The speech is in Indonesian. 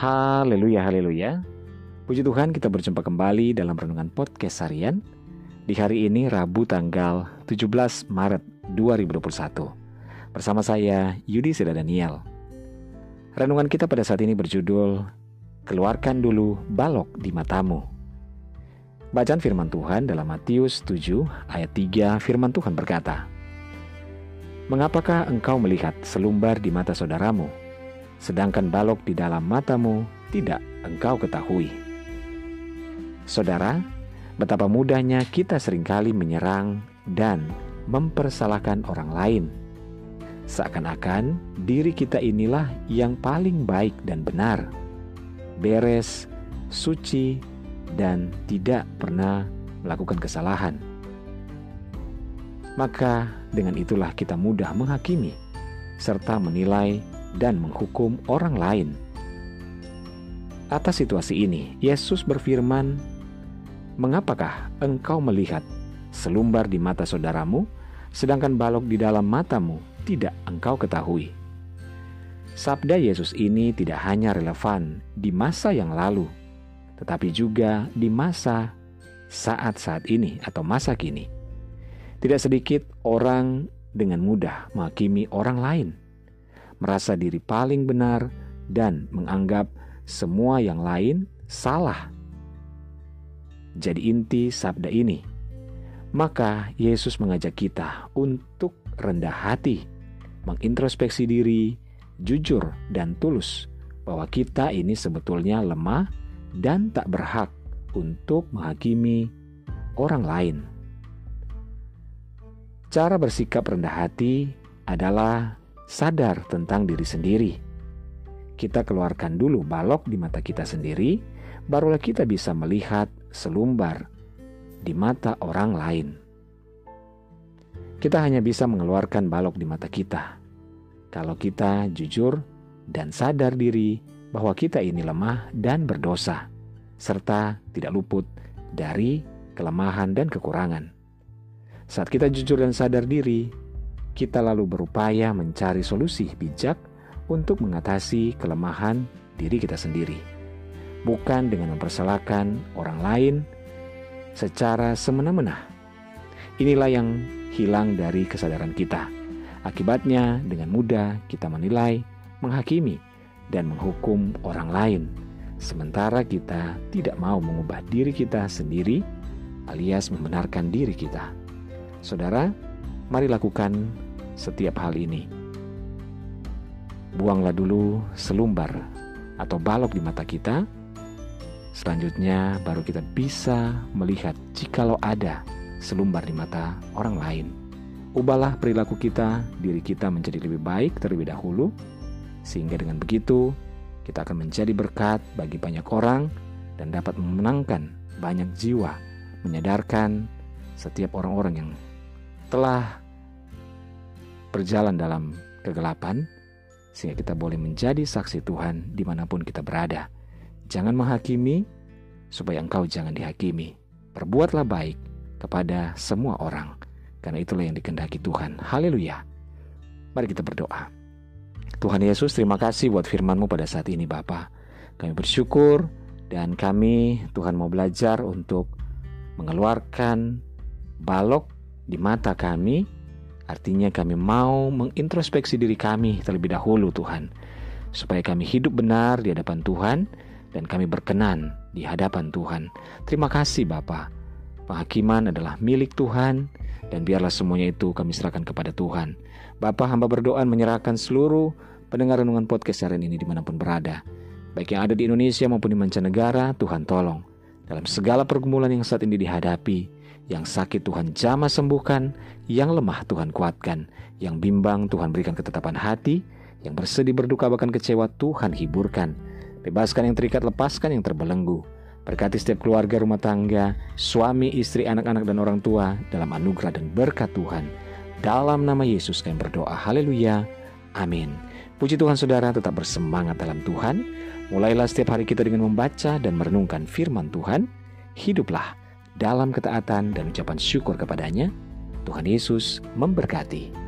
Haleluya, haleluya. Puji Tuhan kita berjumpa kembali dalam Renungan Podcast Harian di hari ini Rabu tanggal 17 Maret 2021. Bersama saya Yudi Seda Daniel. Renungan kita pada saat ini berjudul Keluarkan dulu balok di matamu. Bacaan firman Tuhan dalam Matius 7 ayat 3 firman Tuhan berkata, Mengapakah engkau melihat selumbar di mata saudaramu, sedangkan balok di dalam matamu tidak engkau ketahui. Saudara, betapa mudahnya kita sering kali menyerang dan mempersalahkan orang lain. Seakan-akan diri kita inilah yang paling baik dan benar, beres, suci, dan tidak pernah melakukan kesalahan. Maka dengan itulah kita mudah menghakimi serta menilai dan menghukum orang lain. Atas situasi ini, Yesus berfirman, "Mengapakah engkau melihat selumbar di mata saudaramu, sedangkan balok di dalam matamu tidak engkau ketahui?" Sabda Yesus ini tidak hanya relevan di masa yang lalu, tetapi juga di masa saat-saat ini atau masa kini. Tidak sedikit orang dengan mudah menghakimi orang lain merasa diri paling benar, dan menganggap semua yang lain salah. Jadi, inti sabda ini, maka Yesus mengajak kita untuk rendah hati, mengintrospeksi diri, jujur, dan tulus bahwa kita ini sebetulnya lemah dan tak berhak untuk menghakimi orang lain. Cara bersikap rendah hati adalah sadar tentang diri sendiri. Kita keluarkan dulu balok di mata kita sendiri, barulah kita bisa melihat selumbar di mata orang lain. Kita hanya bisa mengeluarkan balok di mata kita kalau kita jujur dan sadar diri bahwa kita ini lemah dan berdosa, serta tidak luput dari kelemahan dan kekurangan. Saat kita jujur dan sadar diri, kita lalu berupaya mencari solusi bijak untuk mengatasi kelemahan diri kita sendiri, bukan dengan mempersalahkan orang lain secara semena-mena. Inilah yang hilang dari kesadaran kita. Akibatnya, dengan mudah kita menilai, menghakimi, dan menghukum orang lain, sementara kita tidak mau mengubah diri kita sendiri, alias membenarkan diri kita. Saudara, Mari lakukan setiap hal ini. Buanglah dulu selumbar atau balok di mata kita. Selanjutnya baru kita bisa melihat jikalau ada selumbar di mata orang lain. Ubahlah perilaku kita, diri kita menjadi lebih baik terlebih dahulu, sehingga dengan begitu kita akan menjadi berkat bagi banyak orang dan dapat memenangkan banyak jiwa, menyadarkan setiap orang-orang yang telah berjalan dalam kegelapan, sehingga kita boleh menjadi saksi Tuhan di mana pun kita berada. Jangan menghakimi, supaya engkau jangan dihakimi. Perbuatlah baik kepada semua orang, karena itulah yang dikendaki Tuhan. Haleluya. Mari kita berdoa. Tuhan Yesus, terima kasih buat firman-Mu pada saat ini Bapa. Kami bersyukur dan kami Tuhan mau belajar untuk mengeluarkan balok di mata kami Artinya kami mau mengintrospeksi diri kami terlebih dahulu Tuhan. Supaya kami hidup benar di hadapan Tuhan dan kami berkenan di hadapan Tuhan. Terima kasih Bapa. Penghakiman adalah milik Tuhan dan biarlah semuanya itu kami serahkan kepada Tuhan. Bapak hamba berdoa menyerahkan seluruh pendengar renungan podcast hari ini di mana pun berada. Baik yang ada di Indonesia maupun di mancanegara, Tuhan tolong. Dalam segala pergumulan yang saat ini dihadapi, yang sakit Tuhan jamah sembuhkan, yang lemah Tuhan kuatkan, yang bimbang Tuhan berikan ketetapan hati, yang bersedih berduka bahkan kecewa Tuhan hiburkan. Bebaskan yang terikat, lepaskan yang terbelenggu. Berkati setiap keluarga rumah tangga, suami, istri, anak-anak, dan orang tua dalam anugerah dan berkat Tuhan. Dalam nama Yesus kami berdoa. Haleluya. Amin. Puji Tuhan saudara tetap bersemangat dalam Tuhan. Mulailah setiap hari kita dengan membaca dan merenungkan firman Tuhan. Hiduplah dalam ketaatan dan ucapan syukur kepadanya, Tuhan Yesus memberkati.